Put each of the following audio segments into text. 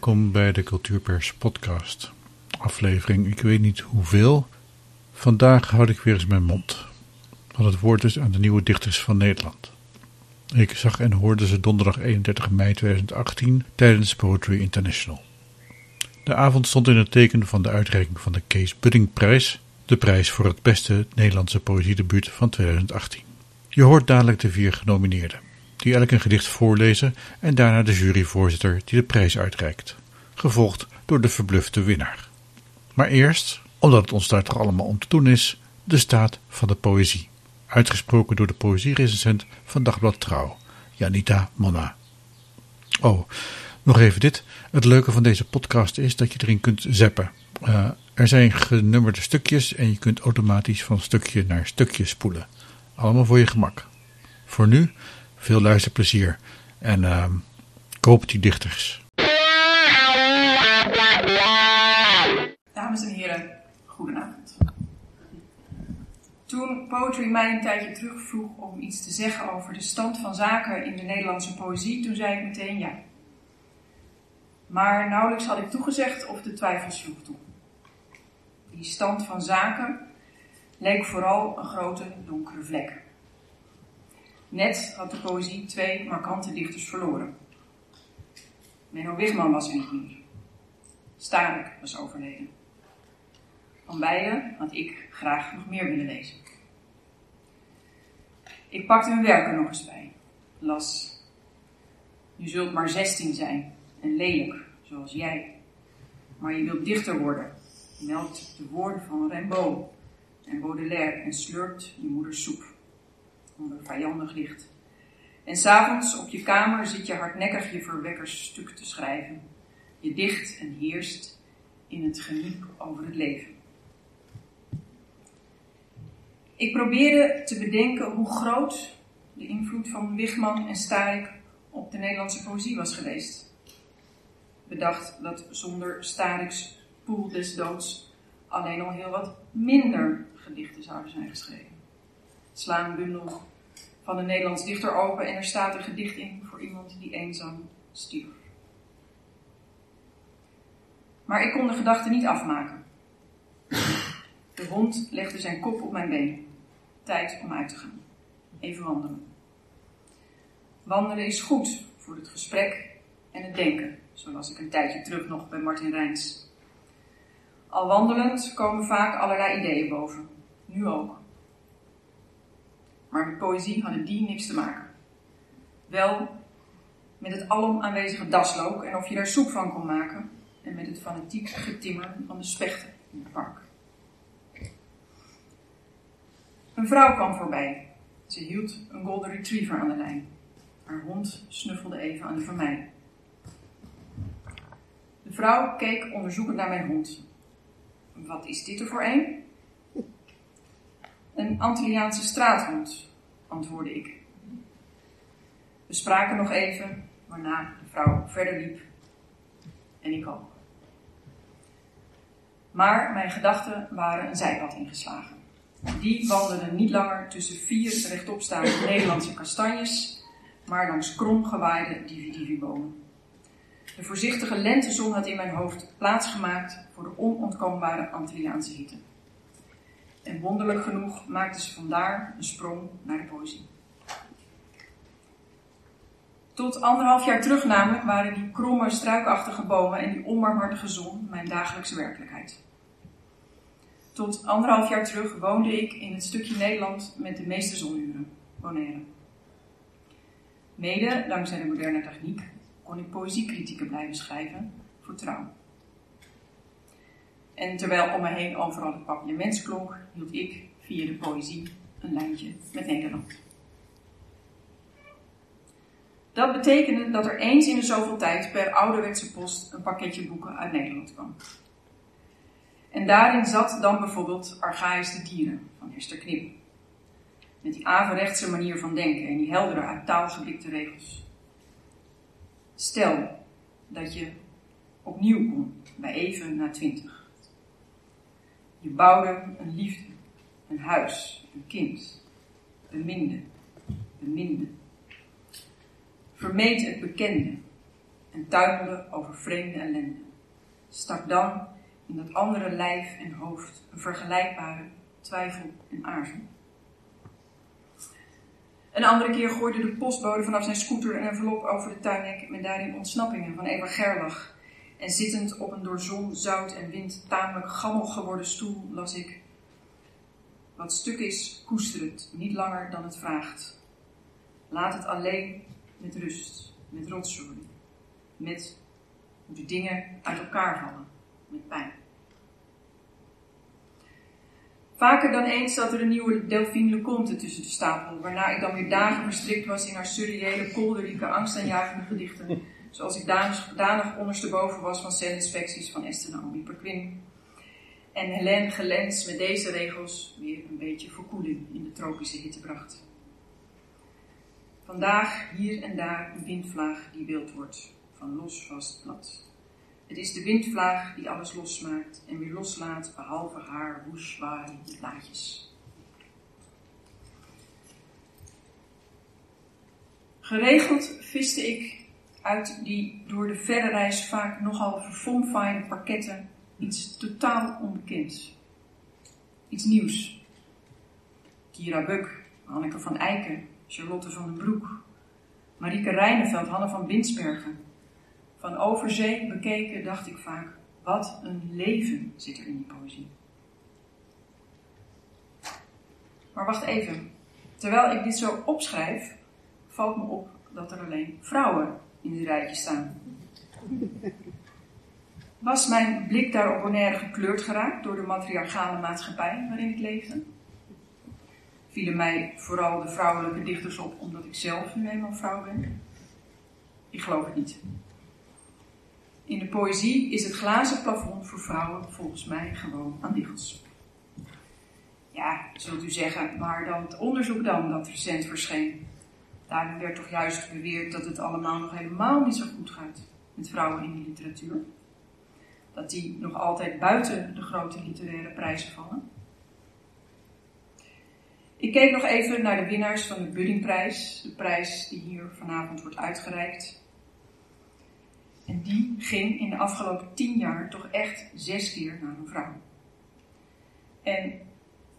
Welkom bij de Cultuurpers podcast. Aflevering, ik weet niet hoeveel. Vandaag houd ik weer eens mijn mond. Want het woord is aan de nieuwe dichters van Nederland. Ik zag en hoorde ze donderdag 31 mei 2018 tijdens Poetry International. De avond stond in het teken van de uitreiking van de Kees Buddingprijs, de prijs voor het beste Nederlandse poëziedebuut van 2018. Je hoort dadelijk de vier genomineerden die elk een gedicht voorlezen en daarna de juryvoorzitter die de prijs uitreikt, gevolgd door de verblufte winnaar. Maar eerst, omdat het ons daar toch allemaal om te doen is, de staat van de poëzie, uitgesproken door de poëzierecensent van Dagblad Trouw, Janita Monna. Oh, nog even dit. Het leuke van deze podcast is dat je erin kunt zappen. Uh, er zijn genummerde stukjes en je kunt automatisch van stukje naar stukje spoelen. Allemaal voor je gemak. Voor nu veel luisterplezier en uh, koop die dichters. Dames en heren, goedenavond. Toen Poetry mij een tijdje terug vroeg om iets te zeggen over de stand van zaken in de Nederlandse poëzie, toen zei ik meteen ja. Maar nauwelijks had ik toegezegd of de twijfel sloeg toe. Die stand van zaken leek vooral een grote donkere vlek. Net had de poëzie twee markante dichters verloren. Menno Wigman was er niet meer. Starik was overleden. Van beiden had ik graag nog meer willen lezen. Ik pakte hun werken nog eens bij. Las. Je zult maar zestien zijn en lelijk, zoals jij. Maar je wilt dichter worden. Meldt de woorden van Rimbaud en Baudelaire en slurpt je moeders soep onder vijandig licht. En s'avonds op je kamer zit je hardnekkig je verwekkersstuk te schrijven. Je dicht en heerst in het geniep over het leven. Ik probeerde te bedenken hoe groot de invloed van Wigman en Starik op de Nederlandse poëzie was geweest. Bedacht dat zonder Stariks poel des doods alleen al heel wat minder gedichten zouden zijn geschreven. Slaan een bundel van een Nederlands dichter open en er staat een gedicht in voor iemand die eenzaam stierf. Maar ik kon de gedachte niet afmaken. De hond legde zijn kop op mijn been. Tijd om uit te gaan. Even wandelen. Wandelen is goed voor het gesprek en het denken, zo las ik een tijdje terug nog bij Martin Rijns. Al wandelend komen vaak allerlei ideeën boven. Nu ook. Maar met poëzie hadden die niks te maken. Wel met het alom aanwezige daslook en of je daar soep van kon maken. En met het fanatiek getimmer van de spechten in het park. Een vrouw kwam voorbij. Ze hield een golden retriever aan de lijn. Haar hond snuffelde even aan de van. De vrouw keek onderzoekend naar mijn hond. Wat is dit er voor een? Een Antilliaanse straathond, antwoordde ik. We spraken nog even, waarna de vrouw verder liep en ik ook. Maar mijn gedachten waren een zijpad ingeslagen. Die wandelden niet langer tussen vier rechtopstaande Nederlandse kastanjes, maar langs krom gewaaide dividivibomen. De voorzichtige lentezon had in mijn hoofd plaatsgemaakt voor de onontkoombare Antilliaanse hitte. En wonderlijk genoeg maakte ze vandaar een sprong naar de poëzie. Tot anderhalf jaar terug namelijk waren die kromme, struikachtige bomen en die onbarmhartige zon mijn dagelijkse werkelijkheid. Tot anderhalf jaar terug woonde ik in het stukje Nederland met de meeste zonuren, Bonaire. Mede dankzij de moderne techniek kon ik poëziekritieken blijven schrijven voor trouw. En terwijl om me heen overal het papiermens klonk, hield ik via de poëzie een lijntje met Nederland. Dat betekende dat er eens in de zoveel tijd per ouderwetse post een pakketje boeken uit Nederland kwam. En daarin zat dan bijvoorbeeld Archaïs de Dieren van Esther Knip. Met die averechtse manier van denken en die heldere uit taal regels. Stel dat je opnieuw kon bij even na twintig. Je bouwde een liefde, een huis, een kind. Beminde, beminde. Vermeed het bekende, en tuimelde over vreemde ellende. Stak dan in dat andere lijf en hoofd een vergelijkbare twijfel en aarzel. Een andere keer gooide de postbode vanaf zijn scooter een envelop over de tuinhek met daarin ontsnappingen van Eva Gerlach. En zittend op een door zon, zout en wind tamelijk gammel geworden stoel las ik. Wat stuk is, koester het, niet langer dan het vraagt. Laat het alleen met rust, met rotzooi, met hoe de dingen uit elkaar vallen, met pijn. Vaker dan eens zat er een nieuwe Delphine Leconte tussen de stapel, waarna ik dan weer dagen verstrikt was in haar surreële, kolderieke, angstaanjagende gedichten, zoals ik danig, ondersteboven was van celinspecties van Esther Naomi Perquin. En Helene Gelens met deze regels weer een beetje verkoeling in de tropische hitte bracht. Vandaag hier en daar een windvlaag die wild wordt, van los vast blad. Het is de windvlaag die alles losmaakt en weer loslaat, behalve haar woeschwaaiende blaadjes. Geregeld viste ik uit die door de verre reis vaak nogal verfomfaaide parketten iets totaal onbekends. Iets nieuws. Kira Buk, Hanneke van Eiken, Charlotte van den Broek, Marieke Rijneveld, Hanne van Winsbergen, van overzee bekeken dacht ik vaak, wat een leven zit er in die poëzie. Maar wacht even. Terwijl ik dit zo opschrijf, valt me op dat er alleen vrouwen in het rijtje staan. Was mijn blik daarop Bonaire gekleurd geraakt door de matriarchale maatschappij waarin ik leefde? Vielen mij vooral de vrouwelijke dichters op omdat ik zelf nu eenmaal vrouw ben? Ik geloof het niet. In de poëzie is het glazen plafond voor vrouwen volgens mij gewoon aan diggels. Ja, zult u zeggen, maar dan het onderzoek dan dat recent verscheen. Daarin werd toch juist beweerd dat het allemaal nog helemaal niet zo goed gaat met vrouwen in de literatuur. Dat die nog altijd buiten de grote literaire prijzen vallen. Ik keek nog even naar de winnaars van de Buddingprijs, de prijs die hier vanavond wordt uitgereikt. En die ging in de afgelopen tien jaar toch echt zes keer naar een vrouw. En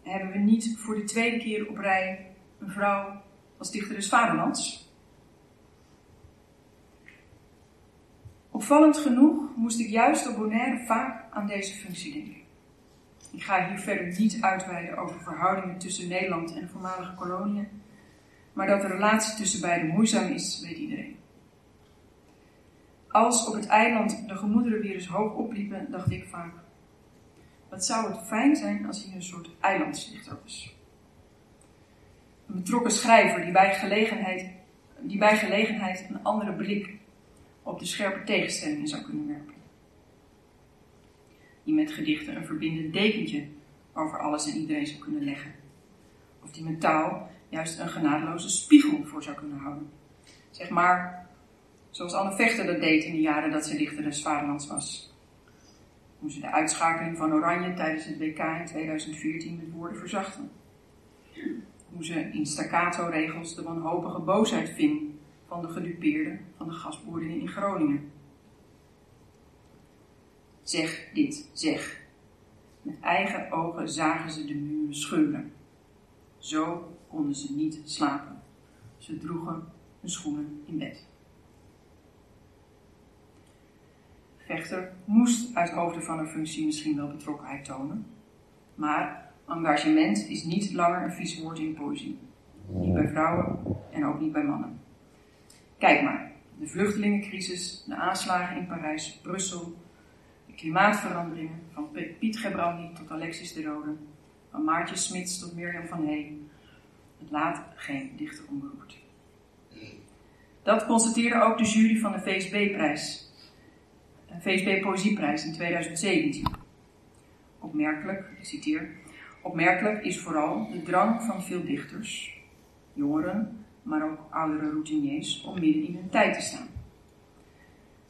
hebben we niet voor de tweede keer op rij een vrouw als dichter des vaderlands? Opvallend genoeg moest ik juist op Bonaire vaak aan deze functie denken. Ik ga hier verder niet uitweiden over verhoudingen tussen Nederland en de voormalige koloniën, maar dat de relatie tussen beiden moeizaam is, weet iedereen. Als op het eiland de gemoederen weer eens hoog opliepen, dacht ik vaak: wat zou het fijn zijn als hier een soort eilandsdichter was. Een betrokken schrijver die bij gelegenheid, die bij gelegenheid een andere blik op de scherpe tegenstellingen zou kunnen werpen. Die met gedichten een verbindend dekentje over alles en iedereen zou kunnen leggen. Of die met taal juist een genadeloze spiegel voor zou kunnen houden. Zeg maar Zoals Anne Vechter dat deed in de jaren dat ze dichter des Vaderlands was. Hoe ze de uitschakeling van Oranje tijdens het WK in 2014 met woorden verzachten. Hoe ze in staccato-regels de wanhopige boosheid ving van de gedupeerden van de gasboerdingen in Groningen. Zeg dit, zeg. Met eigen ogen zagen ze de muren scheuren. Zo konden ze niet slapen. Ze droegen hun schoenen in bed. Moest uit hoofde van een functie misschien wel betrokkenheid tonen. Maar engagement is niet langer een vies woord in poëzie. Niet bij vrouwen en ook niet bij mannen. Kijk maar, de vluchtelingencrisis, de aanslagen in Parijs, Brussel, de klimaatveranderingen, van Piet Gebrandi tot Alexis de Rode, van Maartje Smits tot Mirjam van Heen. Het laat geen dichter onberoerd. Dat constateerde ook de jury van de VSB-prijs VSB Poëzieprijs in 2017. Opmerkelijk, ik citeer, opmerkelijk is vooral de drang van veel dichters, jongeren, maar ook oudere routiniers, om midden in hun tijd te staan.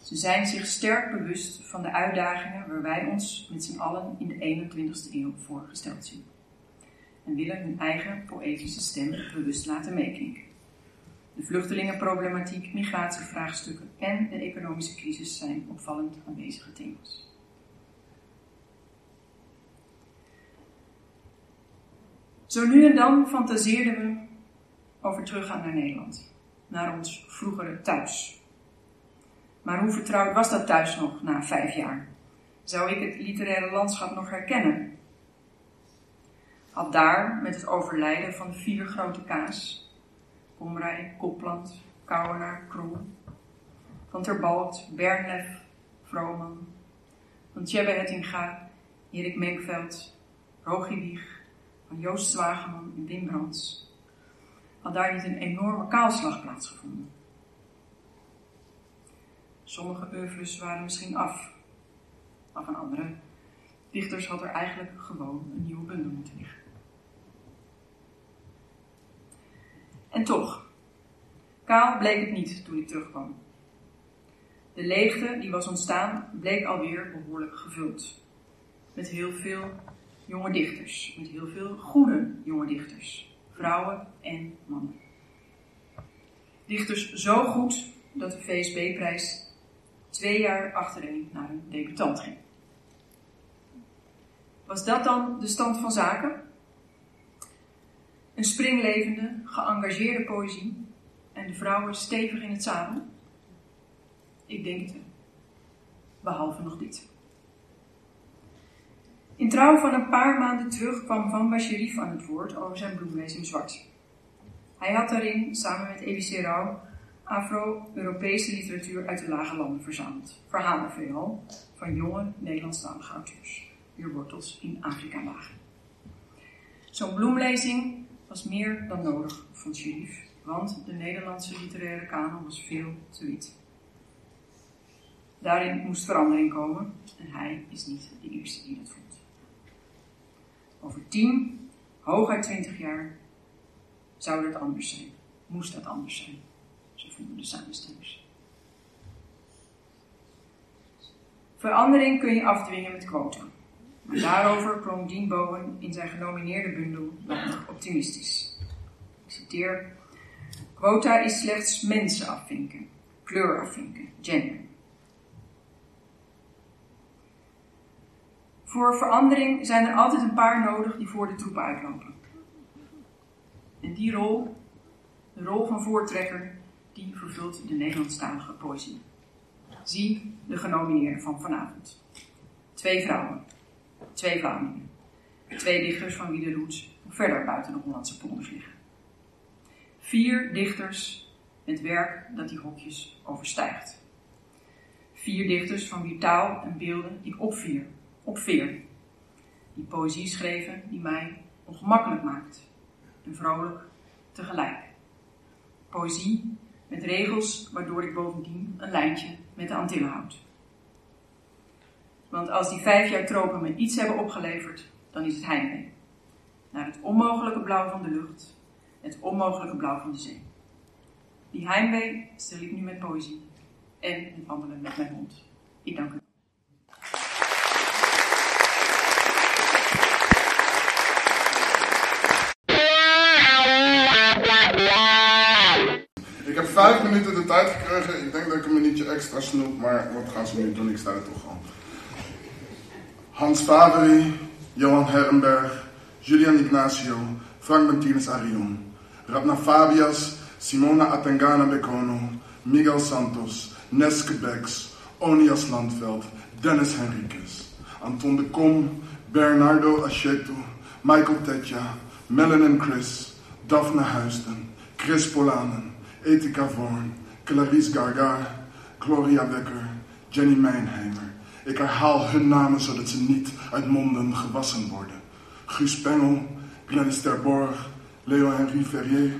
Ze zijn zich sterk bewust van de uitdagingen waar wij ons met z'n allen in de 21ste eeuw voor gesteld zien. En willen hun eigen poëtische stem bewust laten meeklinken. De vluchtelingenproblematiek, migratievraagstukken en de economische crisis zijn opvallend aanwezige thema's. Zo nu en dan fantaseerden we over teruggaan naar Nederland, naar ons vroegere thuis. Maar hoe vertrouwd was dat thuis nog na vijf jaar? Zou ik het literaire landschap nog herkennen? Had daar, met het overlijden van de vier grote K's, Komrij, Kopland, Kouwenaar, Krol, van Terbalkt, Bernlef, Vrooman, van Tjebbe Hettinga, Erik Menkveld, Rogie Wieg, van Joost Zwageman en Wim Brands, had daar niet een enorme kaalslag plaatsgevonden. Sommige oeuvres waren misschien af, maar van andere dichters had er eigenlijk gewoon een nieuwe bundel moeten liggen. En toch, kaal bleek het niet toen ik terugkwam. De leegte die was ontstaan bleek alweer behoorlijk gevuld. Met heel veel jonge dichters, met heel veel goede jonge dichters, vrouwen en mannen. Dichters zo goed dat de VSB-prijs twee jaar achtereen naar een debutant ging. Was dat dan de stand van zaken? Een springlevende, geëngageerde poëzie en de vrouwen stevig in het zadel? Ik denk het wel. Behalve nog dit. In trouw van een paar maanden terug kwam Van Bashirif aan het woord over zijn bloemlezing Zwart. Hij had daarin, samen met EBC Rauw, Afro-Europese literatuur uit de lage landen verzameld. Verhalen veelal van jonge Nederlandstalige auteurs, wier wortels in Afrika lagen. Zo'n bloemlezing was meer dan nodig, vond Sherif, want de Nederlandse literaire kanon was veel te wit. Daarin moest verandering komen en hij is niet de eerste die dat vond. Over tien, hooguit twintig jaar, zou dat anders zijn. Moest dat anders zijn. Zo vonden de samenstemmers. Verandering kun je afdwingen met quota. Maar daarover klonk Dean Bowen in zijn genomineerde bundel nog optimistisch. Ik citeer: Quota is slechts mensen afvinken, kleur afvinken, gender. Voor verandering zijn er altijd een paar nodig die voor de troepen uitlopen. En die rol, de rol van voortrekker, die vervult de Nederlandstalige poëzie. Zie de genomineerden van vanavond. Twee vrouwen, twee Vlamingen, twee dichters van wie de roots verder buiten de Hollandse polders liggen. Vier dichters met werk dat die hokjes overstijgt. Vier dichters van wie taal en beelden die opvier op veer. Die poëzie schreven die mij ongemakkelijk maakt en vrolijk tegelijk. Poëzie met regels waardoor ik bovendien een lijntje met de Antillen houd. Want als die vijf jaar tropen me iets hebben opgeleverd, dan is het heimwee. Naar het onmogelijke blauw van de lucht, het onmogelijke blauw van de zee. Die heimwee stel ik nu met poëzie en met wandelen met mijn hond. Ik dank u. vijf minuten de tijd gekregen. Ik denk dat ik een minuutje extra snoep, maar wat gaan ze nu doen? Ik sta er toch al. Hans Faveri, Johan Herrenberg, Julian Ignacio, Frank Martinez Arion, Rabna Fabias, Simona Atengana Bekono, Miguel Santos, Neske Bex, Onias Landveld, Dennis Henriquez, Anton de Kom, Bernardo Acheto, Michael Tetja, Melanie Chris, Daphne Huisden, Chris Polanen, Etika Vorn, Clarice Gargar, Gloria Becker, Jenny Meinheimer. Ik herhaal hun namen zodat ze niet uit monden gewassen worden. Guus Pengel, Glennis Terborg, Leo Henry Ferrier,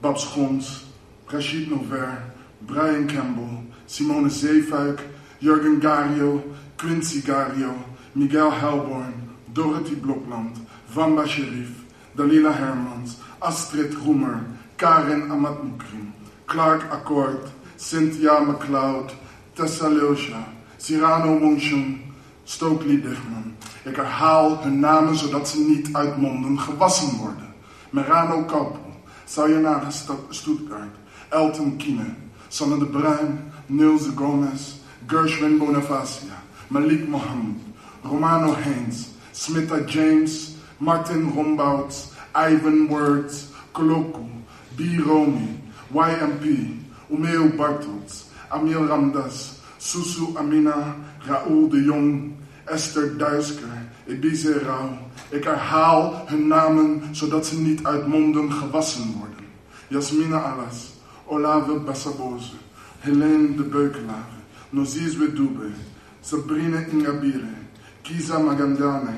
Babs Gons, Rachid Nover, Brian Campbell, Simone Zeefuik, Jurgen Gario, Quincy Gario, Miguel Helborn, Dorothy Blokland, Vamba Sherif, Dalila Hermans, Astrid Roemer, Karen Amatmukrim. Clark Accord, Cynthia McLeod, Tessa Leosha, Cyrano Monchon, Stokely Dichtman. Ik herhaal hun namen zodat ze niet uit monden gewassen worden. Merano Kappel, Sayonara Stuttgart, Elton Kine, Sanne de Bruin, Nils Gomez, Gershwin Bonifacia, Malik Mohammed, Romano Haynes, Smita James, Martin Rombouts, Ivan Words, Koloku, B. Romy, YMP, Umeo Bartels, Amir Ramdas, Susu Amina, Raoul de Jong, Esther Duisker, Ebize Rauw. Ik herhaal hun namen zodat ze niet uit monden gewassen worden. Jasmina Alas, Olave Bassaboze, Helene de Beukelaar, Nozizwe Dube, Sabrine Ingabire, Kiza Magandane,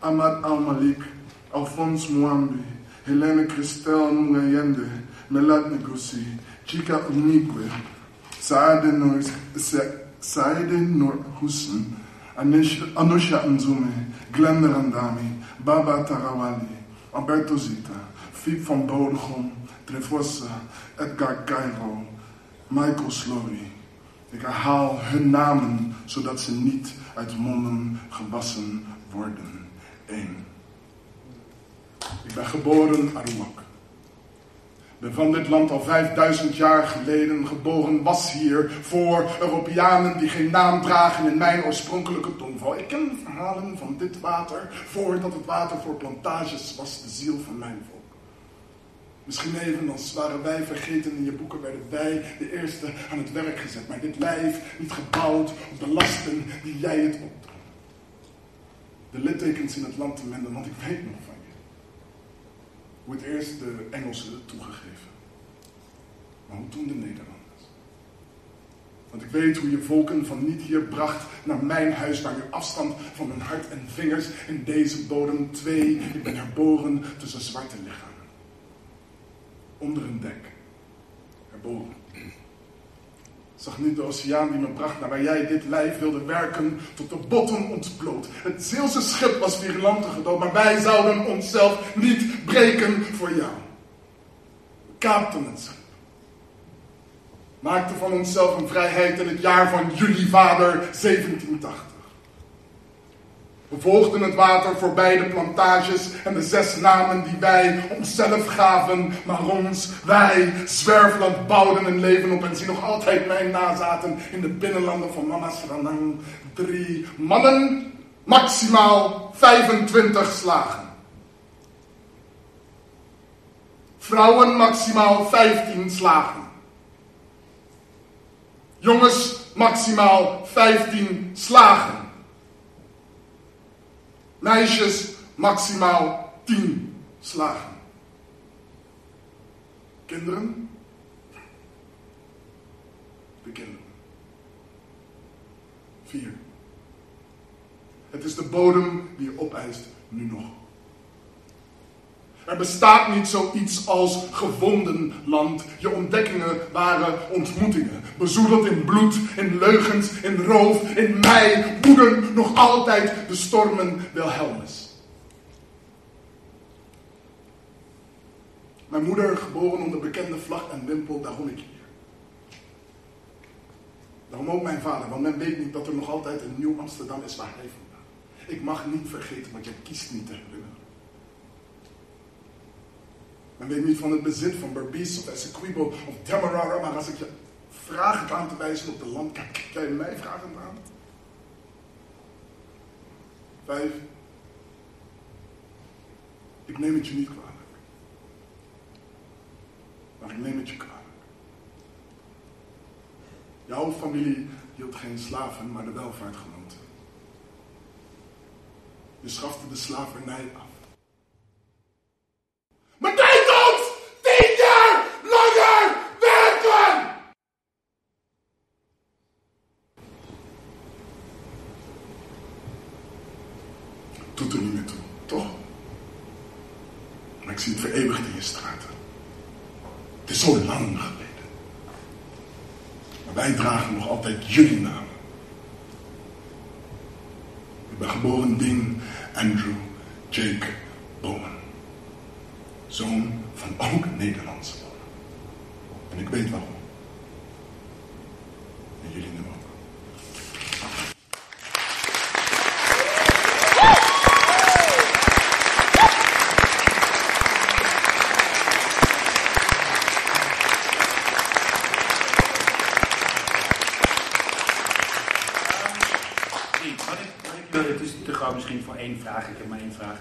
Ahmad Al-Malik, Alphonse Mwambi, Helene Christel Mungayende, Melat Negosi, Chika Unikwe, Saade Noor, Saade Noor Hussein, Anusha Nzume, Glenda Randami, Baba Tarawali, Alberto Zita, Fiep van Bodegom, Trevossa, Edgar Cairo, Michael Slory. Ik herhaal hun namen, zodat ze niet uit monden gewassen worden. 1. Ik ben geboren Aruak. Van dit land al 5000 jaar geleden geboren, was hier voor Europeanen die geen naam dragen in mijn oorspronkelijke tongval. Ik ken verhalen van dit water voordat het water voor plantages was de ziel van mijn volk. Misschien evenals waren wij vergeten in je boeken, werden wij de eerste aan het werk gezet. Maar dit lijf niet gebouwd op de lasten die jij het opdrong. De littekens in het land te menden, want ik weet nog het eerst de Engelsen toegegeven. Maar hoe toen de Nederlanders. Want ik weet hoe je volken van niet hier bracht naar mijn huis, waar je afstand van mijn hart en vingers in deze bodem twee. Ik ben herboren tussen zwarte lichamen onder een dek. Erboven. Zag niet de oceaan die me bracht naar waar jij dit lijf wilde werken tot de botten ontbloot. Het Zeelse schip was virulante gedood, maar wij zouden onszelf niet breken voor jou. We kaapten het schip. Maakten van onszelf een vrijheid in het jaar van jullie vader 1780. We volgden het water voorbij de plantages en de zes namen die wij onszelf gaven, maar ons, wij, zwerfland, bouwden een leven op en zien nog altijd mijn nazaten in de binnenlanden van Mama Sranang. Drie mannen, maximaal 25 slagen. Vrouwen maximaal 15 slagen. Jongens maximaal 15 slagen. Meisjes maximaal 10 slagen. Kinderen? De kinderen. Vier. Het is de bodem die je opeist nu nog. Er bestaat niet zoiets als gevonden land. Je ontdekkingen waren ontmoetingen. Bezoedeld in bloed, in leugens, in roof, in mij woeden nog altijd de stormen Wilhelmus. Mijn moeder, geboren onder bekende vlag en wimpel, daarom ik hier. Daarom ook mijn vader, want men weet niet dat er nog altijd een nieuw Amsterdam is waar hij vandaan. Ik mag niet vergeten, want je kiest niet te herinneren. Men weet niet van het bezit van Berbice of Essequibo of Demerara, maar als ik je vraag aan te wijzen op de land, kijk jij mij vragend aan? Vijf. Ik neem het je niet kwalijk. Maar ik neem het je kwalijk. Jouw familie hield geen slaven, maar de welvaartgenoten. Je schafte de slavernij af. Betekent ons tien jaar langer werken! Doet er niet meer toe, toch? Maar ik zie het vereeuwigd in je straten. Het is zo lang geleden. Maar wij dragen nog altijd jullie namen. Ik ben geboren Dean Andrew Jake Bowman. Zoon van ook Nederlandse. En ik weet waarom. En jullie nu ook. is te groot misschien voor één vraag. Ik heb maar één vraag.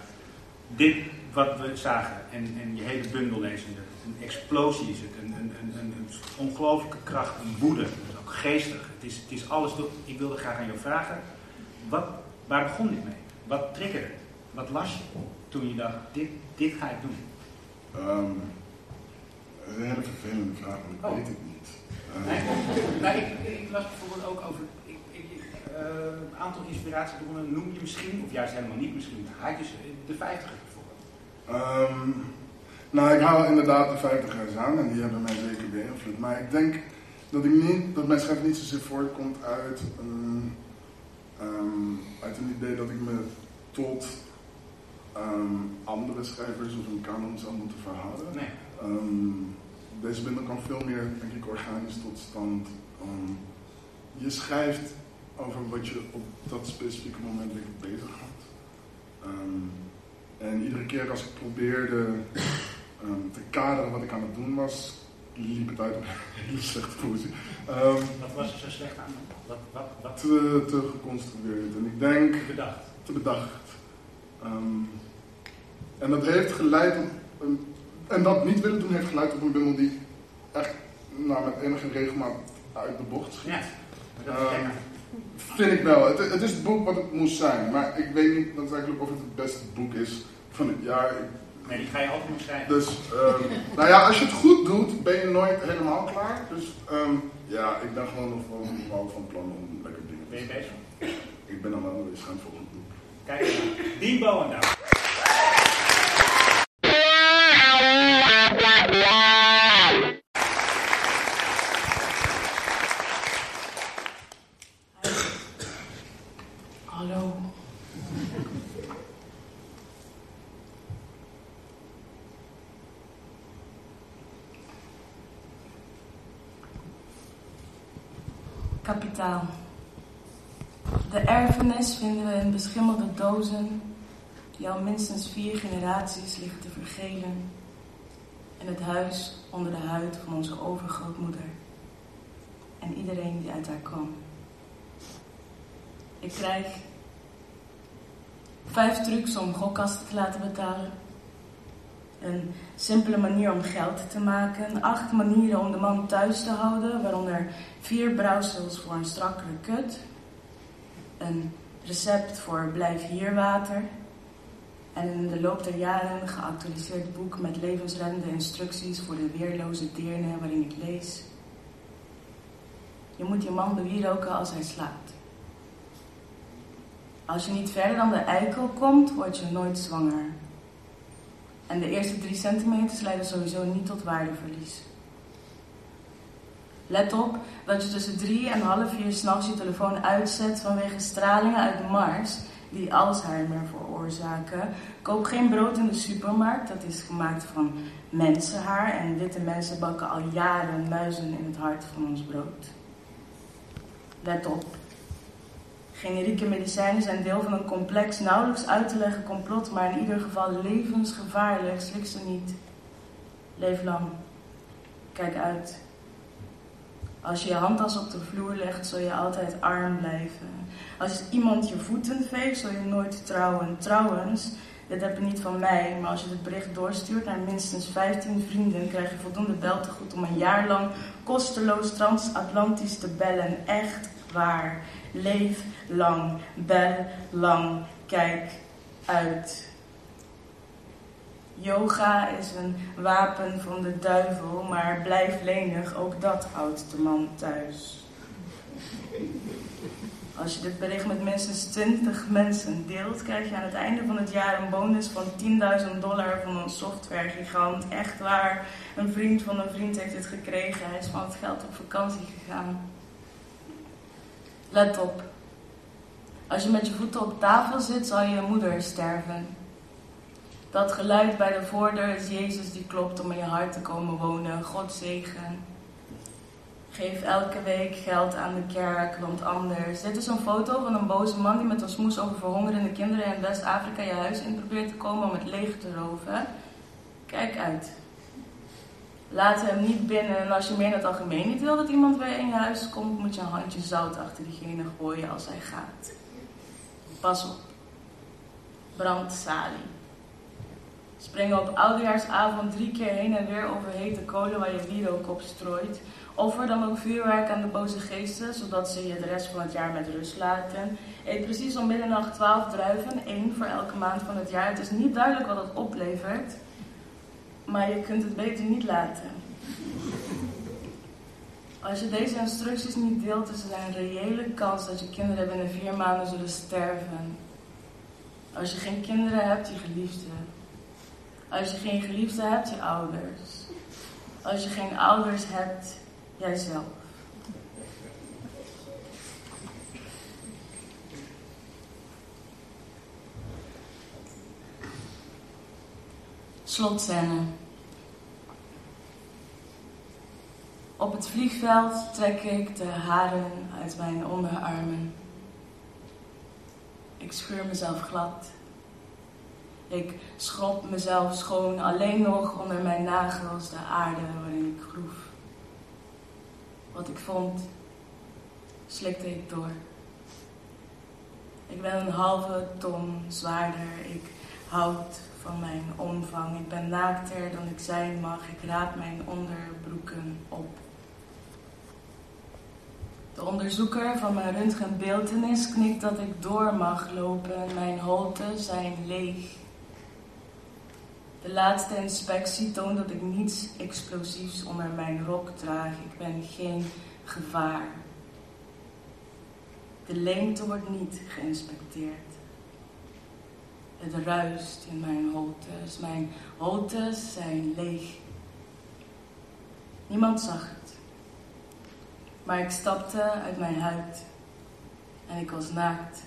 Dit wat we zagen en, en je hele bundel lezen, een explosie is het, een, een, een, een ongelooflijke kracht, een woede, ook geestig. Het is, het is alles. Ik wilde graag aan jou vragen, wat, waar begon dit mee? Wat triggerde? Wat las je toen je dacht, dit, dit ga ik doen? Um, is een hele vervelende vraag, maar ik oh. weet het niet. Uh, nee, nou, ik, ik, las bijvoorbeeld ook over een aantal inspiratiebronnen. Noem je misschien, of juist helemaal niet misschien, had je de vijftiger bijvoorbeeld? Um, nou, ik haal inderdaad de vijftigers aan en die hebben mij zeker beïnvloed. Maar ik denk dat, ik niet, dat mijn schrijf niet zozeer voortkomt uit een, um, uit een idee dat ik me tot andere schrijvers of een kanon zou moeten verhouden. Nee. Deze bundel kan veel meer, denk ik, organisch tot stand. Je schrijft over wat je op dat specifieke moment bezig had. en iedere keer als ik probeerde te kaderen wat ik aan het doen was, liep het uit op een hele slechte poëzie. wat was er zo slecht aan? Wat, wat, wat? Te, te geconstrueerd. En ik denk... Te bedacht. Te bedacht. Um, en dat heeft geleid op een, en dat niet willen doen heeft geleid op een bundel die echt nou, met enige regelmaat uit de bocht schiet. Ja, uh, vind ik wel. Het, het, is het boek wat het moest zijn, maar ik weet niet daadwerkelijk of het het beste boek is van het jaar. Nee, die ga je altijd moeten schrijven. Dus, um, nou ja, als je het goed doet, ben je nooit helemaal klaar. Dus um, ja, ik ben gewoon nog wel, van plan om lekker dingen te doen. Ben je bezig? Ik ben dan wel bezig aan het volgende boek. Kijk, Diebo en daar. De erfenis vinden we in beschimmelde dozen die al minstens vier generaties liggen te vergelen in het huis onder de huid van onze overgrootmoeder en iedereen die uit haar kwam. Ik krijg vijf trucs om gokkasten te laten betalen. Een simpele manier om geld te maken. Acht manieren om de man thuis te houden, waaronder vier brouwsels voor een strakkere kut. Een recept voor blijf hier water. En in de loop der jaren een geactualiseerd boek met levensreddende instructies voor de weerloze deerne waarin ik lees. Je moet je man bewieroken als hij slaapt. Als je niet verder dan de eikel komt, word je nooit zwanger. En de eerste drie centimeters leiden sowieso niet tot waardeverlies. Let op dat je tussen drie en half vier s'nachts je telefoon uitzet vanwege stralingen uit Mars die Alzheimer veroorzaken. Koop geen brood in de supermarkt, dat is gemaakt van mensenhaar en witte mensen bakken al jaren muizen in het hart van ons brood. Let op. Generieke medicijnen zijn deel van een complex, nauwelijks uit te leggen complot, maar in ieder geval levensgevaarlijk. Slik ze niet. Leef lang. Kijk uit. Als je je handtas op de vloer legt, zul je altijd arm blijven. Als iemand je voeten veegt, zul je nooit trouwen. Trouwens, dit heb je niet van mij, maar als je het bericht doorstuurt naar minstens 15 vrienden, krijg je voldoende beltegoed om een jaar lang kosteloos transatlantisch te bellen. Echt waar. Leef lang, bel lang, kijk uit. Yoga is een wapen van de duivel, maar blijf lenig, ook dat houdt de man thuis. Als je dit bericht met minstens 20 mensen deelt, krijg je aan het einde van het jaar een bonus van 10.000 dollar van een softwaregigant. Echt waar, een vriend van een vriend heeft dit gekregen. Hij is van het geld op vakantie gegaan. Let op. Als je met je voeten op tafel zit, zal je moeder sterven. Dat geluid bij de voordeur is Jezus die klopt om in je hart te komen wonen. God zegen. Geef elke week geld aan de kerk, want anders. Dit is een foto van een boze man die met een smoes over verhongerende kinderen in West-Afrika je huis in probeert te komen om het leeg te roven. Kijk uit. Laat hem niet binnen en als je meer in het algemeen niet wil dat iemand bij in je huis komt, moet je een handje zout achter diegene gooien als hij gaat. Pas op. brandsalie. Springen op oudejaarsavond drie keer heen en weer over hete kolen waar je wierook op strooit. Offer dan ook vuurwerk aan de boze geesten, zodat ze je de rest van het jaar met rust laten. Eet precies om middernacht 12 druiven, één voor elke maand van het jaar. Het is niet duidelijk wat dat oplevert, maar je kunt het beter niet laten. Als je deze instructies niet deelt, is er een reële kans dat je kinderen binnen vier maanden zullen sterven. Als je geen kinderen hebt, je geliefde. Als je geen geliefde hebt, je ouders. Als je geen ouders hebt, jijzelf. Slotscène. Op het vliegveld trek ik de haren uit mijn onderarmen. Ik scheur mezelf glad. Ik schrop mezelf schoon alleen nog onder mijn nagels de aarde waarin ik groef. Wat ik vond, slikte ik door. Ik ben een halve ton zwaarder. Ik houd van mijn omvang. Ik ben naakter dan ik zijn mag. Ik raap mijn onderbroeken op. De onderzoeker van mijn röntgenbeeltenis knikt dat ik door mag lopen. Mijn holten zijn leeg. De laatste inspectie toont dat ik niets explosiefs onder mijn rok draag. Ik ben geen gevaar. De leemte wordt niet geïnspecteerd. Het ruist in mijn holtes. Mijn holtes zijn leeg. Niemand zag het. Maar ik stapte uit mijn huid. En ik was naakt.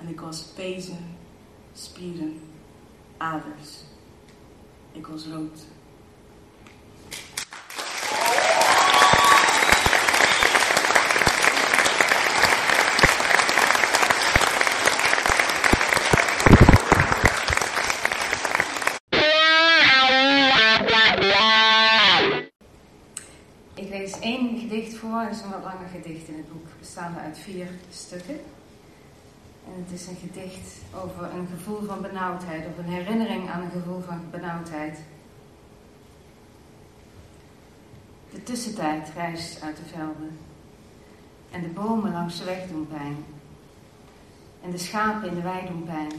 En ik was pezen, spieren, aders. Ik was rood. Het is een wat langer gedicht in het boek, bestaande uit vier stukken. En het is een gedicht over een gevoel van benauwdheid, of een herinnering aan een gevoel van benauwdheid. De tussentijd reist uit de velden. En de bomen langs de weg doen pijn. En de schapen in de wei doen pijn.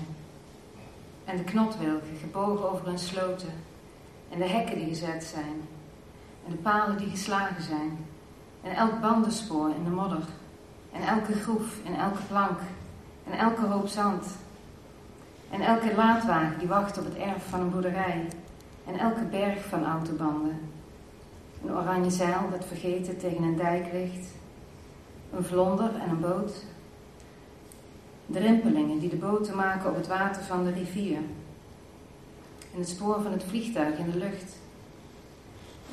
En de knotwilgen gebogen over hun sloten. En de hekken die gezet zijn. En de palen die geslagen zijn. En elk bandenspoor in de modder. En elke groef en elke plank. En elke hoop zand. En elke laadwagen die wacht op het erf van een boerderij. En elke berg van autobanden. Een oranje zeil dat vergeten tegen een dijk ligt. Een vlonder en een boot. De rimpelingen die de boten maken op het water van de rivier. En het spoor van het vliegtuig in de lucht.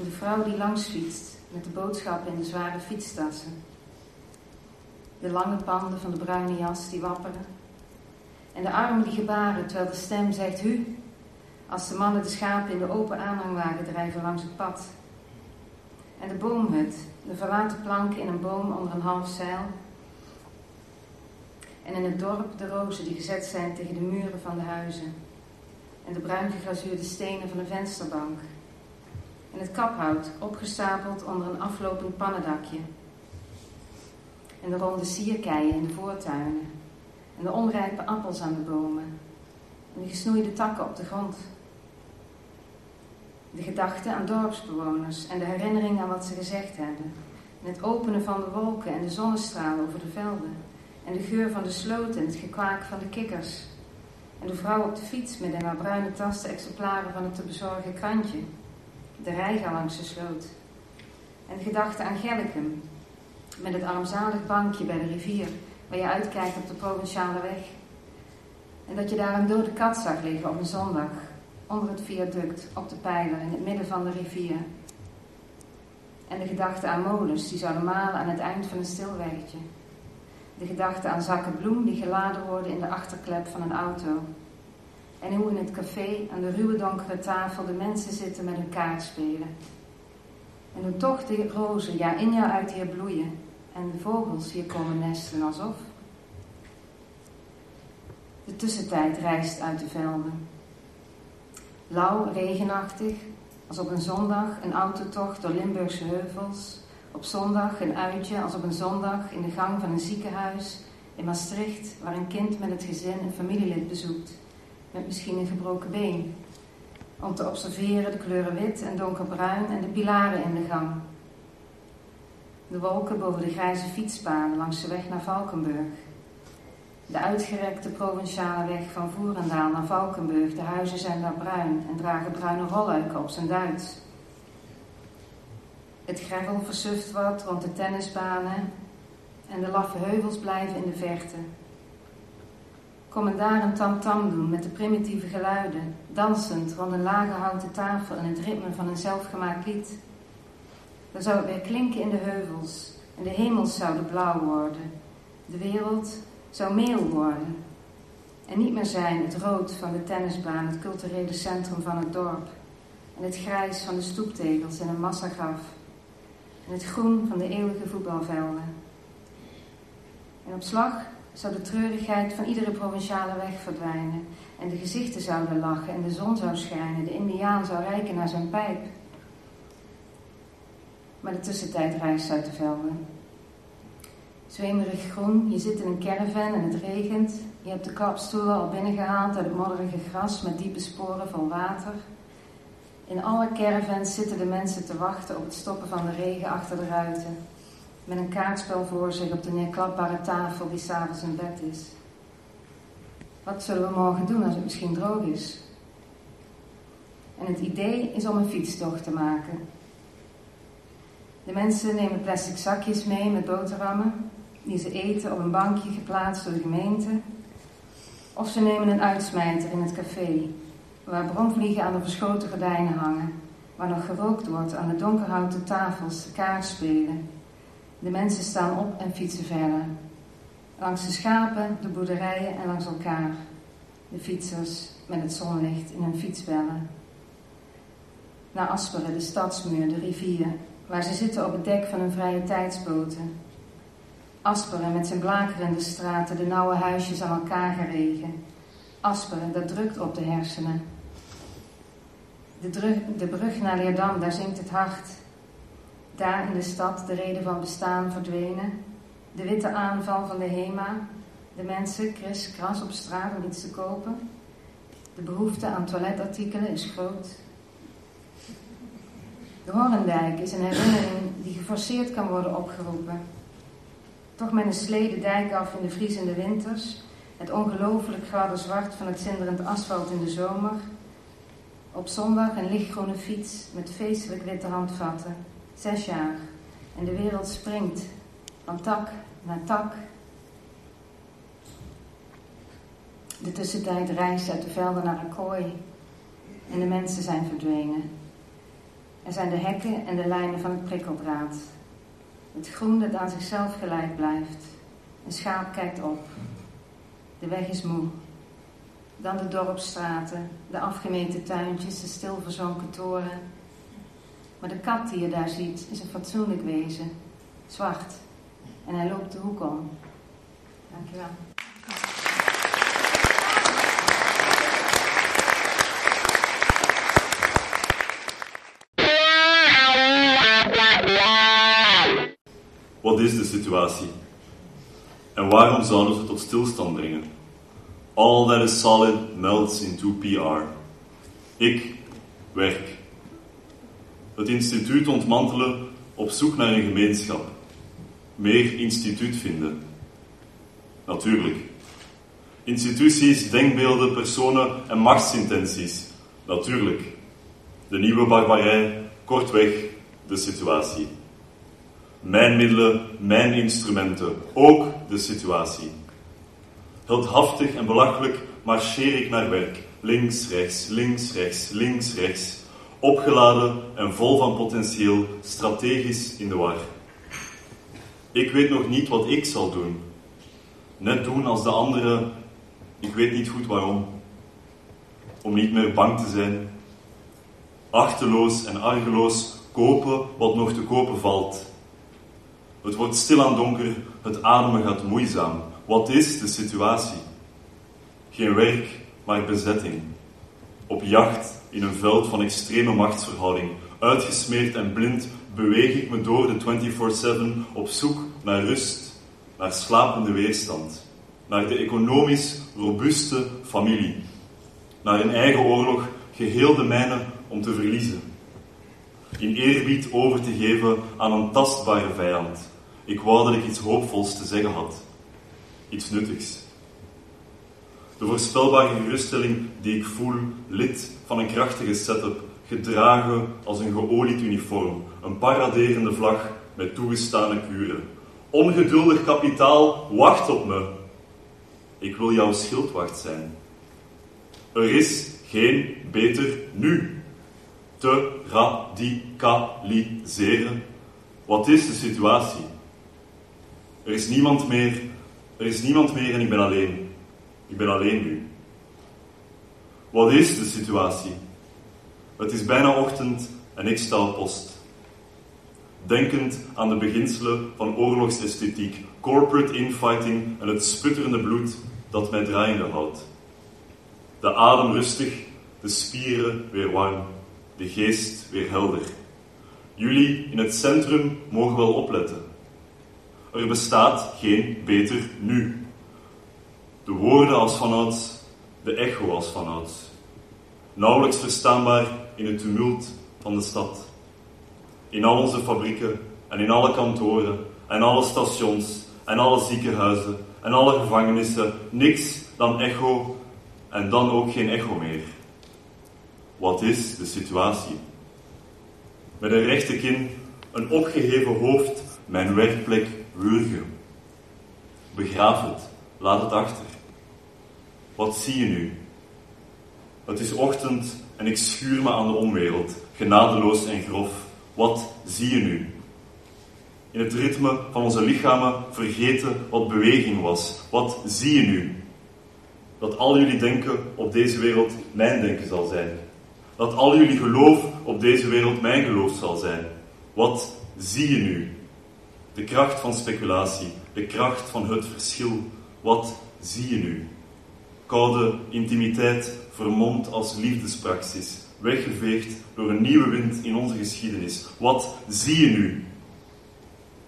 De vrouw die langs fietst met de boodschappen in de zware fietstassen. De lange panden van de bruine jas die wapperen. En de armen die gebaren terwijl de stem zegt hu. Als de mannen de schapen in de open aanhangwagen drijven langs het pad. En de boomhut, de verlaten planken in een boom onder een half zeil. En in het dorp de rozen die gezet zijn tegen de muren van de huizen. En de bruin geglazuurde stenen van de vensterbank. En het kaphout opgestapeld onder een aflopend pannendakje. En de ronde sierkeien in de voortuinen. En de onrijpe appels aan de bomen. En de gesnoeide takken op de grond. De gedachte aan dorpsbewoners en de herinnering aan wat ze gezegd hebben. En het openen van de wolken en de zonnestralen over de velden. En de geur van de sloot en het gekwaak van de kikkers. En de vrouw op de fiets met haar bruine tas de exemplaren van het te bezorgen krantje. De rijga langs de sloot. En de gedachte aan Gellicum, met het armzalig bankje bij de rivier, waar je uitkijkt op de provinciale weg. En dat je daar een dode kat zag liggen op een zondag, onder het viaduct, op de pijler, in het midden van de rivier. En de gedachte aan molens die zouden malen aan het eind van een stilweggetje. De gedachte aan zakken bloem die geladen worden in de achterklep van een auto. En hoe in het café aan de ruwe donkere tafel de mensen zitten met hun kaart spelen. En hoe toch de rozen jaar in jaar uit hier bloeien en de vogels hier komen nesten alsof. De tussentijd reist uit de velden. Lauw, regenachtig, als op een zondag een autotocht door Limburgse heuvels. Op zondag een uitje als op een zondag in de gang van een ziekenhuis in Maastricht, waar een kind met het gezin een familielid bezoekt, met misschien een gebroken been. Om te observeren de kleuren wit en donkerbruin en de pilaren in de gang. De wolken boven de grijze fietspaden langs de weg naar Valkenburg. De uitgerekte provinciale weg van Voerendaal naar Valkenburg. De huizen zijn daar bruin en dragen bruine rolluiken op zijn Duits. Het gravel versuft wat rond de tennisbanen en de laffe heuvels blijven in de verte. Kom daar een tam-tam doen met de primitieve geluiden, dansend rond een lage houten tafel en het ritme van een zelfgemaakt lied. Dan zou het weer klinken in de heuvels en de hemels zouden blauw worden. De wereld zou meel worden en niet meer zijn het rood van de tennisbaan, het culturele centrum van het dorp, en het grijs van de stoeptegels en een massagraf, en het groen van de eeuwige voetbalvelden. En op slag zou de treurigheid van iedere provinciale weg verdwijnen, en de gezichten zouden lachen en de zon zou schijnen, de indiaan zou rijken naar zijn pijp. Maar de tussentijd reist uit de velden. Zwemerig groen, je zit in een caravan en het regent. Je hebt de kapstoelen al binnengehaald uit het modderige gras met diepe sporen van water. In alle caravans zitten de mensen te wachten op het stoppen van de regen achter de ruiten. Met een kaartspel voor zich op de neerklapbare tafel die s'avonds in bed is. Wat zullen we morgen doen als het misschien droog is? En het idee is om een fietstocht te maken. De mensen nemen plastic zakjes mee met boterhammen die ze eten op een bankje geplaatst door de gemeente. Of ze nemen een uitsmijter in het café, waar bromvliegen aan de verschoten gordijnen hangen, waar nog gerookt wordt aan de donkerhouten tafels, kaartspelen. De mensen staan op en fietsen verder. Langs de schapen, de boerderijen en langs elkaar. De fietsers met het zonlicht in hun fietsbellen. Naar Asperen, de stadsmuur, de rivier, waar ze zitten op het dek van hun vrije tijdsboten. Asperen met zijn blakerende straten, de nauwe huisjes aan elkaar geregen. Asperen, dat drukt op de hersenen. De, de brug naar Leerdam, daar zingt het hart. Daar in de stad de reden van bestaan verdwenen. De witte aanval van de HEMA. De mensen kris kras op straat om iets te kopen. De behoefte aan toiletartikelen is groot. De Horendijk is een herinnering die geforceerd kan worden opgeroepen. Toch met een slee de dijk af in de vriezende winters, het ongelooflijk gouden zwart van het zinderend asfalt in de zomer. Op zondag een lichtgroene fiets met feestelijk witte handvatten, zes jaar, en de wereld springt van tak naar tak. De tussentijd reist uit de velden naar een kooi en de mensen zijn verdwenen. Er zijn de hekken en de lijnen van het prikkeldraad. Het groen dat aan zichzelf gelijk blijft. Een schaap kijkt op. De weg is moe. Dan de dorpsstraten, de afgemeten tuintjes, de stilverzonken toren. Maar de kat die je daar ziet is een fatsoenlijk wezen. Zwart. En hij loopt de hoek om. Dankjewel. Wat is de situatie? En waarom zouden ze tot stilstand brengen? All that is solid melts into PR. Ik werk. Het instituut ontmantelen op zoek naar een gemeenschap. Meer instituut vinden. Natuurlijk. Instituties, denkbeelden, personen en machtsintenties. Natuurlijk. De nieuwe barbarij, kortweg de situatie. Mijn middelen, mijn instrumenten, ook de situatie. Heldhaftig en belachelijk marcheer ik naar werk. Links, rechts, links, rechts, links, rechts. Opgeladen en vol van potentieel, strategisch in de war. Ik weet nog niet wat ik zal doen. Net doen als de anderen, ik weet niet goed waarom. Om niet meer bang te zijn. Achteloos en argeloos kopen wat nog te kopen valt het wordt stilaan donker, het ademen gaat moeizaam. Wat is de situatie? Geen werk, maar bezetting. Op jacht in een veld van extreme machtsverhouding. Uitgesmeerd en blind beweeg ik me door de 24-7 op zoek naar rust, naar slapende weerstand, naar de economisch robuuste familie, naar een eigen oorlog geheel de mijne om te verliezen. In eerbied over te geven aan een tastbare vijand. Ik wou dat ik iets hoopvols te zeggen had. Iets nuttigs. De voorspelbare geruststelling die ik voel, lid van een krachtige setup, gedragen als een geolied uniform, een paraderende vlag met toegestane kuren. Ongeduldig kapitaal, wacht op me. Ik wil jouw schildwacht zijn. Er is geen beter nu. Te radicaliseren. Wat is de situatie? Er is niemand meer, er is niemand meer en ik ben alleen. Ik ben alleen nu. Wat is de situatie? Het is bijna ochtend en ik sta op post. Denkend aan de beginselen van oorlogsesthetiek, corporate infighting en het sputterende bloed dat mij draaiende houdt. De adem rustig, de spieren weer warm, de geest weer helder. Jullie in het centrum mogen wel opletten. Er bestaat geen beter nu. De woorden als vanouds, de echo als vanouds. Nauwelijks verstaanbaar in het tumult van de stad. In al onze fabrieken en in alle kantoren en alle stations en alle ziekenhuizen en alle gevangenissen niks dan echo en dan ook geen echo meer. Wat is de situatie? Met een rechte kin, een opgeheven hoofd, mijn werkplek wurgen. Begraaf het, laat het achter. Wat zie je nu? Het is ochtend en ik schuur me aan de onwereld, genadeloos en grof. Wat zie je nu? In het ritme van onze lichamen vergeten wat beweging was. Wat zie je nu? Dat al jullie denken op deze wereld mijn denken zal zijn. Dat al jullie geloof op deze wereld mijn geloof zal zijn. Wat zie je nu? De kracht van speculatie, de kracht van het verschil. Wat zie je nu? Koude intimiteit vermomd als liefdespraxis, weggeveegd door een nieuwe wind in onze geschiedenis. Wat zie je nu?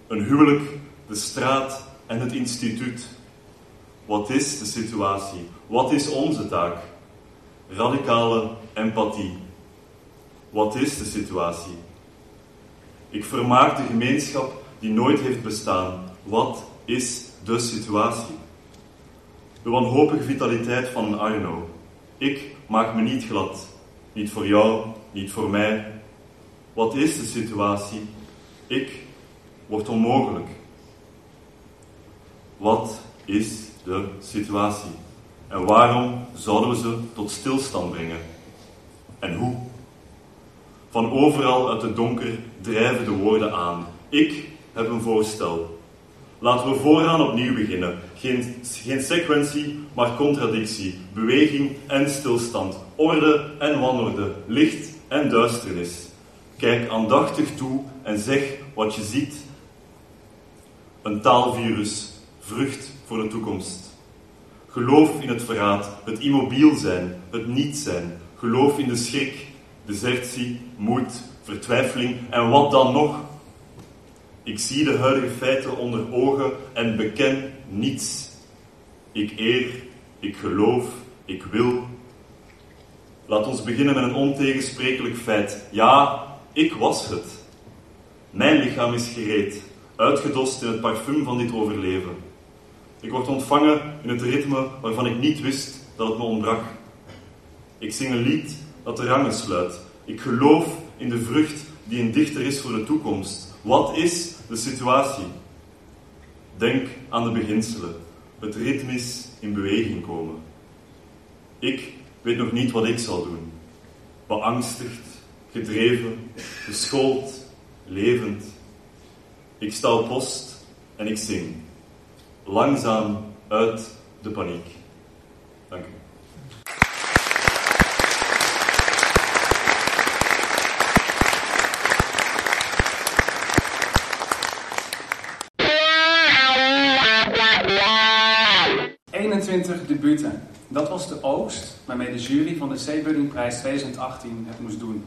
Een huwelijk, de straat en het instituut. Wat is de situatie? Wat is onze taak? Radicale empathie. Wat is de situatie? Ik vermaak de gemeenschap die nooit heeft bestaan. Wat is de situatie? De wanhopige vitaliteit van Arno. Ik maak me niet glad. Niet voor jou, niet voor mij. Wat is de situatie? Ik word onmogelijk. Wat is de situatie? En waarom zouden we ze tot stilstand brengen? En hoe? Van overal uit het donker drijven de woorden aan. Ik heb een voorstel. Laten we vooraan opnieuw beginnen. Geen, geen sequentie, maar contradictie. Beweging en stilstand. Orde en wanorde. Licht en duisternis. Kijk aandachtig toe en zeg wat je ziet. Een taalvirus, vrucht voor de toekomst. Geloof in het verraad, het immobiel zijn, het niet zijn. Geloof in de schrik, desertie, moed, vertwijfeling en wat dan nog? Ik zie de huidige feiten onder ogen en beken niets. Ik eer, ik geloof, ik wil. Laat ons beginnen met een ontegensprekelijk feit. Ja, ik was het. Mijn lichaam is gereed, uitgedost in het parfum van dit overleven. Ik word ontvangen in het ritme waarvan ik niet wist dat het me ontbrak. Ik zing een lied dat de rangen sluit. Ik geloof in de vrucht die een dichter is voor de toekomst. Wat is de situatie? Denk aan de beginselen. Het ritmisch in beweging komen. Ik weet nog niet wat ik zal doen. Beangstigd, gedreven, geschoold, levend. Ik sta op post en ik zing. Langzaam uit de paniek. Dank u. debuten. Dat was de oogst waarmee de jury van de Zeebuddingprijs 2018 het moest doen.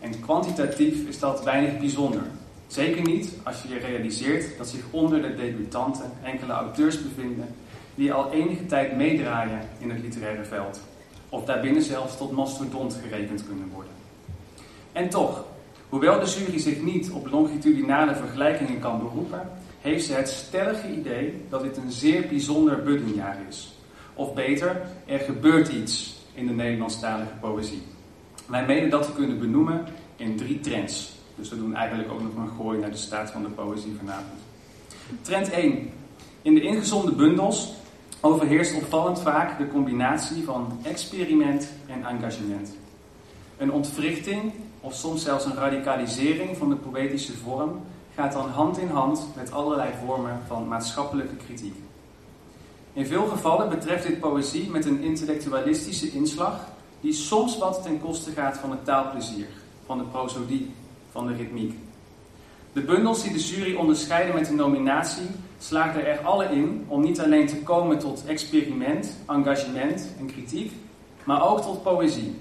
En kwantitatief is dat weinig bijzonder. Zeker niet als je je realiseert dat zich onder de debutanten enkele auteurs bevinden die al enige tijd meedraaien in het literaire veld. Of daarbinnen zelfs tot mastodont gerekend kunnen worden. En toch, hoewel de jury zich niet op longitudinale vergelijkingen kan beroepen, heeft ze het stellige idee dat dit een zeer bijzonder buddingjaar is. Of beter, er gebeurt iets in de Nederlandstalige poëzie. Wij menen dat te kunnen benoemen in drie trends. Dus we doen eigenlijk ook nog een gooi naar de staat van de poëzie vanavond. Trend 1. In de ingezonden bundels overheerst opvallend vaak de combinatie van experiment en engagement. Een ontwrichting, of soms zelfs een radicalisering van de poëtische vorm, gaat dan hand in hand met allerlei vormen van maatschappelijke kritiek. In veel gevallen betreft dit poëzie met een intellectualistische inslag die soms wat ten koste gaat van het taalplezier, van de prosodie, van de ritmiek. De bundels die de jury onderscheiden met de nominatie slaagden er alle in om niet alleen te komen tot experiment, engagement en kritiek, maar ook tot poëzie.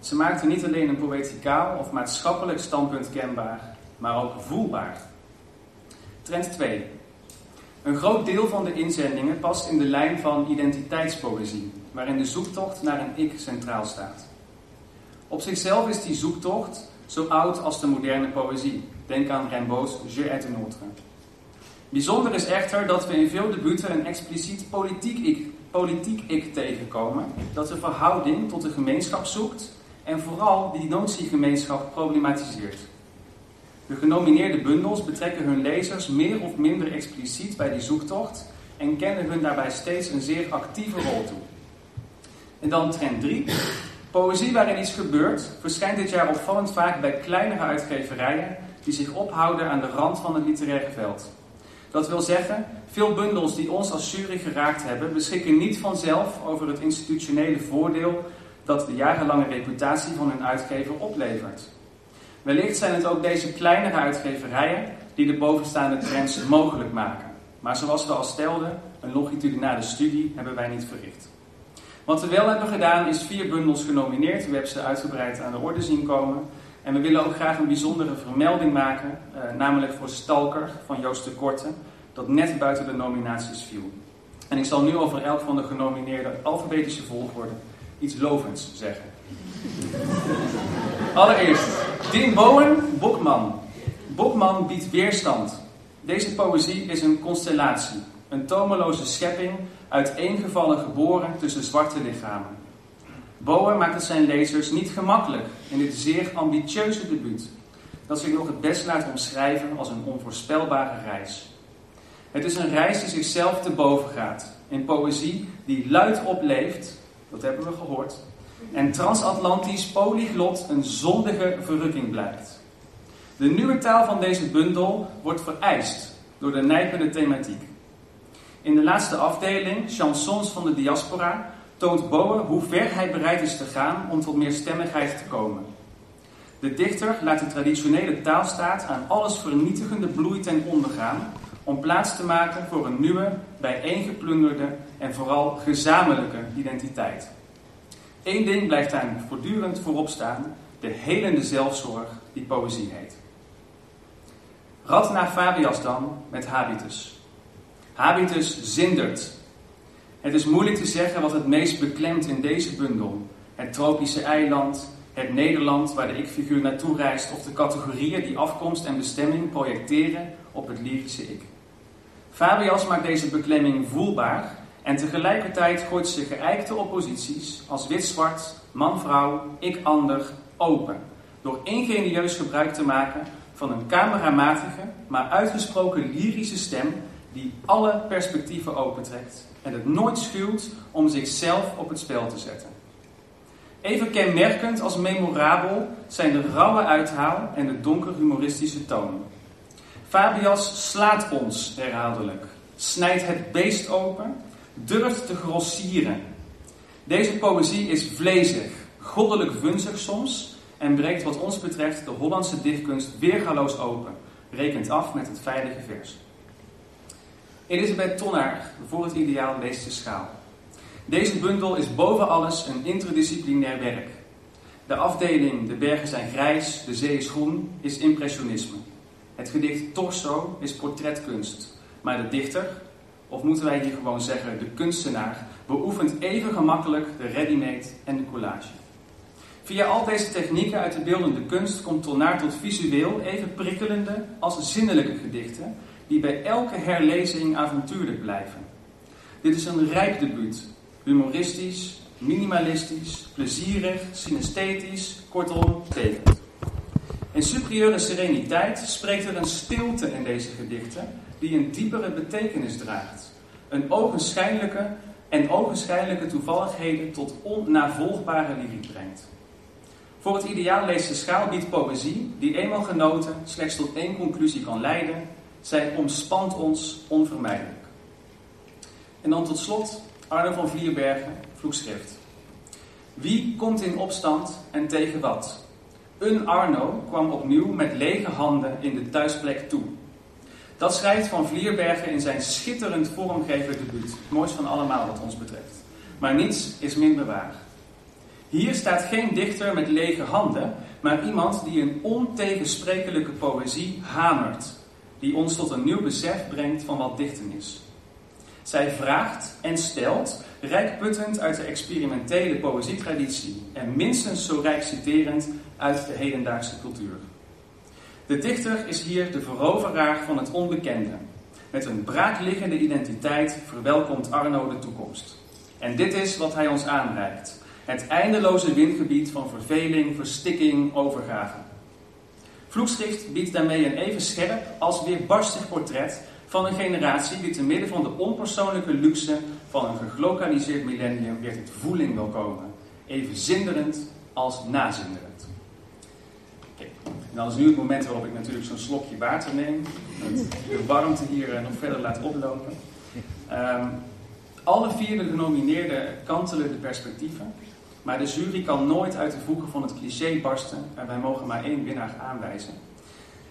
Ze maakten niet alleen een poëticaal of maatschappelijk standpunt kenbaar, maar ook voelbaar. Trend 2. Een groot deel van de inzendingen past in de lijn van identiteitspoëzie, waarin de zoektocht naar een ik centraal staat. Op zichzelf is die zoektocht zo oud als de moderne poëzie. Denk aan Rimbaud's Je et un autre. Bijzonder is echter dat we in veel debuten een expliciet politiek ik, politiek ik tegenkomen, dat de verhouding tot de gemeenschap zoekt en vooral die notiegemeenschap problematiseert. De genomineerde bundels betrekken hun lezers meer of minder expliciet bij die zoektocht en kennen hun daarbij steeds een zeer actieve rol toe. En dan trend 3. Poëzie waarin iets gebeurt verschijnt dit jaar opvallend vaak bij kleinere uitgeverijen die zich ophouden aan de rand van het literaire veld. Dat wil zeggen, veel bundels die ons als jury geraakt hebben, beschikken niet vanzelf over het institutionele voordeel dat de jarenlange reputatie van hun uitgever oplevert. Wellicht zijn het ook deze kleinere uitgeverijen die de bovenstaande trends mogelijk maken. Maar zoals we al stelden, een longitudinale studie hebben wij niet verricht. Wat we wel hebben gedaan is vier bundels genomineerd. We hebben ze uitgebreid aan de orde zien komen. En we willen ook graag een bijzondere vermelding maken, eh, namelijk voor Stalker van Joost de Korte, dat net buiten de nominaties viel. En ik zal nu over elk van de genomineerde alfabetische volgorde iets lovends zeggen. Allereerst, Dean Bowen, Bokman. Bokman biedt weerstand. Deze poëzie is een constellatie, een tomeloze schepping, uiteengevallen geboren tussen zwarte lichamen. Bowen maakt het zijn lezers niet gemakkelijk in dit zeer ambitieuze debuut, dat zich nog het best laat omschrijven als een onvoorspelbare reis. Het is een reis die zichzelf te boven gaat, in poëzie die luid opleeft, dat hebben we gehoord, en transatlantisch polyglot een zondige verrukking blijkt. De nieuwe taal van deze bundel wordt vereist door de nijpende thematiek. In de laatste afdeling, Chansons van de Diaspora, toont Bowen hoe ver hij bereid is te gaan om tot meer stemmigheid te komen. De dichter laat de traditionele taalstaat aan alles vernietigende bloei ten onder gaan om plaats te maken voor een nieuwe, bijeengeplunderde en vooral gezamenlijke identiteit. Eén ding blijft daar voortdurend voorop staan: de helende zelfzorg die poëzie heet. Radna Fabias dan met Habitus. Habitus zindert. Het is moeilijk te zeggen wat het meest beklemt in deze bundel. Het tropische eiland, het Nederland waar de ik-figuur naartoe reist of de categorieën die afkomst en bestemming projecteren op het lyrische ik. Fabias maakt deze beklemming voelbaar en tegelijkertijd gooit ze geëikte opposities als wit-zwart, man-vrouw, ik-ander open. Door ingenieus gebruik te maken van een cameramatige, maar uitgesproken lyrische stem die alle perspectieven opentrekt en het nooit schuwt om zichzelf op het spel te zetten. Even kenmerkend als memorabel zijn de rauwe uithaal en de donker humoristische toon. Fabias slaat ons herhaaldelijk, snijdt het beest open, durft te grossieren. Deze poëzie is vlezig, goddelijk vunzig soms en breekt wat ons betreft de Hollandse dichtkunst weergaloos open, rekent af met het veilige vers. Elisabeth Tonnaar voor het ideaal leest de schaal. Deze bundel is boven alles een interdisciplinair werk. De afdeling De bergen zijn grijs, de zee is groen is impressionisme. Het gedicht Torso is portretkunst. Maar de dichter, of moeten wij hier gewoon zeggen de kunstenaar, beoefent even gemakkelijk de ready-made en de collage. Via al deze technieken uit de beeldende kunst komt Tonaar tot visueel even prikkelende als zinnelijke gedichten, die bij elke herlezing avontuurlijk blijven. Dit is een rijk debuut, humoristisch, minimalistisch, plezierig, synesthetisch, kortom, tekend. In superieure sereniteit spreekt er een stilte in deze gedichten die een diepere betekenis draagt. Een ogenschijnlijke en ogenschijnlijke toevalligheden tot onnavolgbare lyriek brengt. Voor het ideaal leest de schaal biedt poëzie, die eenmaal genoten slechts tot één conclusie kan leiden. Zij omspant ons onvermijdelijk. En dan tot slot Arno van Vlierbergen, vloekschrift. Wie komt in opstand en tegen wat? Een Arno kwam opnieuw met lege handen in de thuisplek toe. Dat schrijft Van Vlierbergen in zijn schitterend vormgever debuut. Het mooiste van allemaal wat ons betreft. Maar niets is minder waar. Hier staat geen dichter met lege handen, maar iemand die een ontegensprekelijke poëzie hamert, die ons tot een nieuw besef brengt van wat dichten is. Zij vraagt en stelt, rijkputtend uit de experimentele poëzietraditie en minstens zo rijk citerend uit de hedendaagse cultuur. De dichter is hier de veroveraar van het onbekende. Met een braakliggende identiteit verwelkomt Arno de toekomst. En dit is wat hij ons aanreikt. Het eindeloze windgebied van verveling, verstikking, overgave. Vloekschrift biedt daarmee een even scherp als weerbarstig portret van een generatie die te midden van de onpersoonlijke luxe van een geglokaliseerd millennium weer tot voeling wil komen. Even zinderend als nazinderend. En dan is nu het moment waarop ik natuurlijk zo'n slokje water neem. Dat de warmte hier eh, nog verder laat oplopen. Um, alle vier de genomineerden kantelen de perspectieven. Maar de jury kan nooit uit de voegen van het cliché barsten en wij mogen maar één winnaar aanwijzen.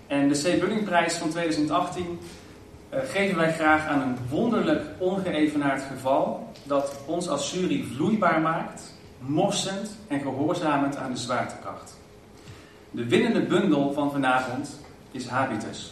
En de C. Bunningprijs van 2018 uh, eh, geven wij graag aan een wonderlijk ongeëvenaard geval dat ons als jury vloeibaar maakt, morsend en gehoorzamend aan de zwaartekracht. De winnende bundel van vanavond is Habitus.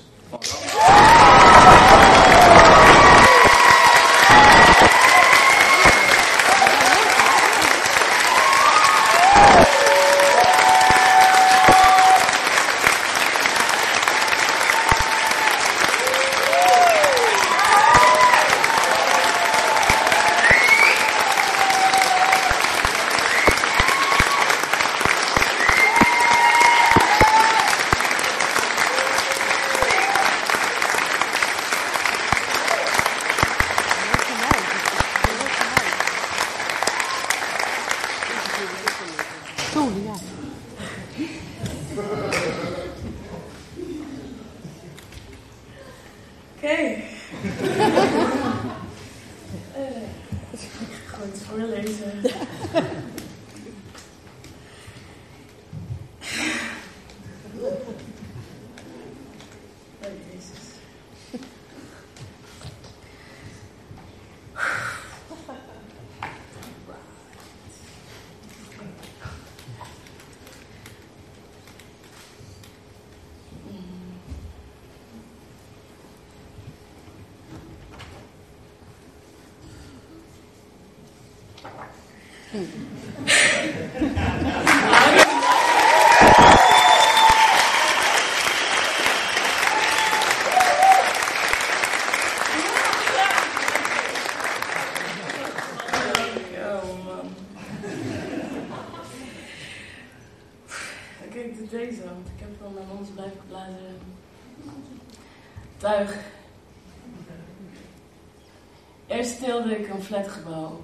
Eerst tilde ik een flatgebouw.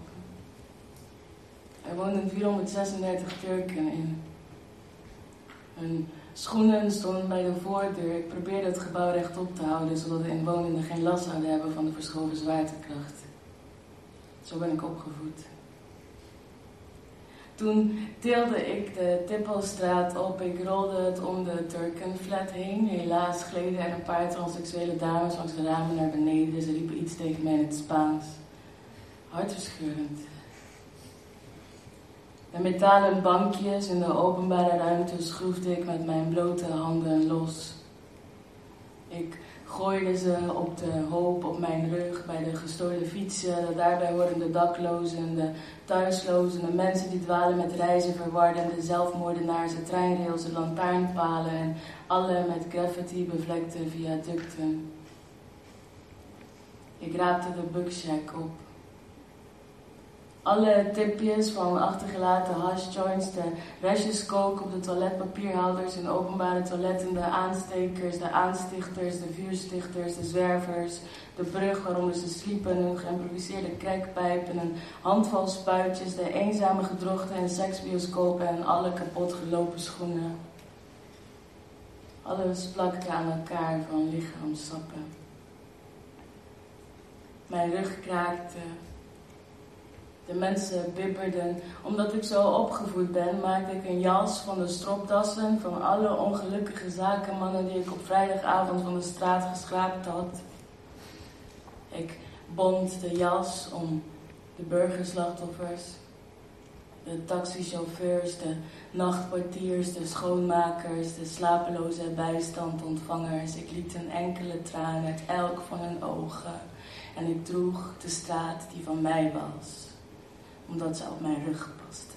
Er woonden 436 Turken in. Hun schoenen stonden bij de voordeur. Ik probeerde het gebouw rechtop te houden, zodat de inwonenden geen last zouden hebben van de verschoven zwaartekracht. Zo ben ik opgevoed. Toen tilde ik de Tippelstraat op. Ik rolde het om de Turkenflat heen. Helaas gleden er een paar transseksuele dames langs de ramen naar beneden. Ze riepen iets tegen mij in het Spaans. Hartverscheurend. De metalen bankjes in de openbare ruimte schroefde ik met mijn blote handen los. Ik gooide ze op de hoop op mijn rug bij de gestolen fietsen, de daarbij horende daklozen, de thuislozen, de mensen die dwalen met reizen verwarden, de zelfmoordenaars, de treinrails, de lantaarnpalen en alle met graffiti bevlekte viaducten. Ik raapte de bugshack op. Alle tipjes van achtergelaten hashjoints, de restjes kook op de toiletpapierhouders in openbare toiletten, de aanstekers, de aanstichters, de vuurstichters, de zwervers, de brug waaronder ze sliepen, hun geïmproviseerde crackpijpen, een handval spuitjes, de eenzame gedrochten in seksbioscopen en alle kapot gelopen schoenen. Alles plakte aan elkaar van lichaamsappen. Mijn rug kraakte. De mensen bibberden. Omdat ik zo opgevoed ben, maakte ik een jas van de stropdassen van alle ongelukkige zakenmannen die ik op vrijdagavond van de straat geschraapt had. Ik bond de jas om de burgerslachtoffers, de taxichauffeurs, de nachtportiers, de schoonmakers, de slapeloze bijstandontvangers. Ik liet een enkele traan uit elk van hun ogen en ik droeg de straat die van mij was, omdat ze op mijn rug paste.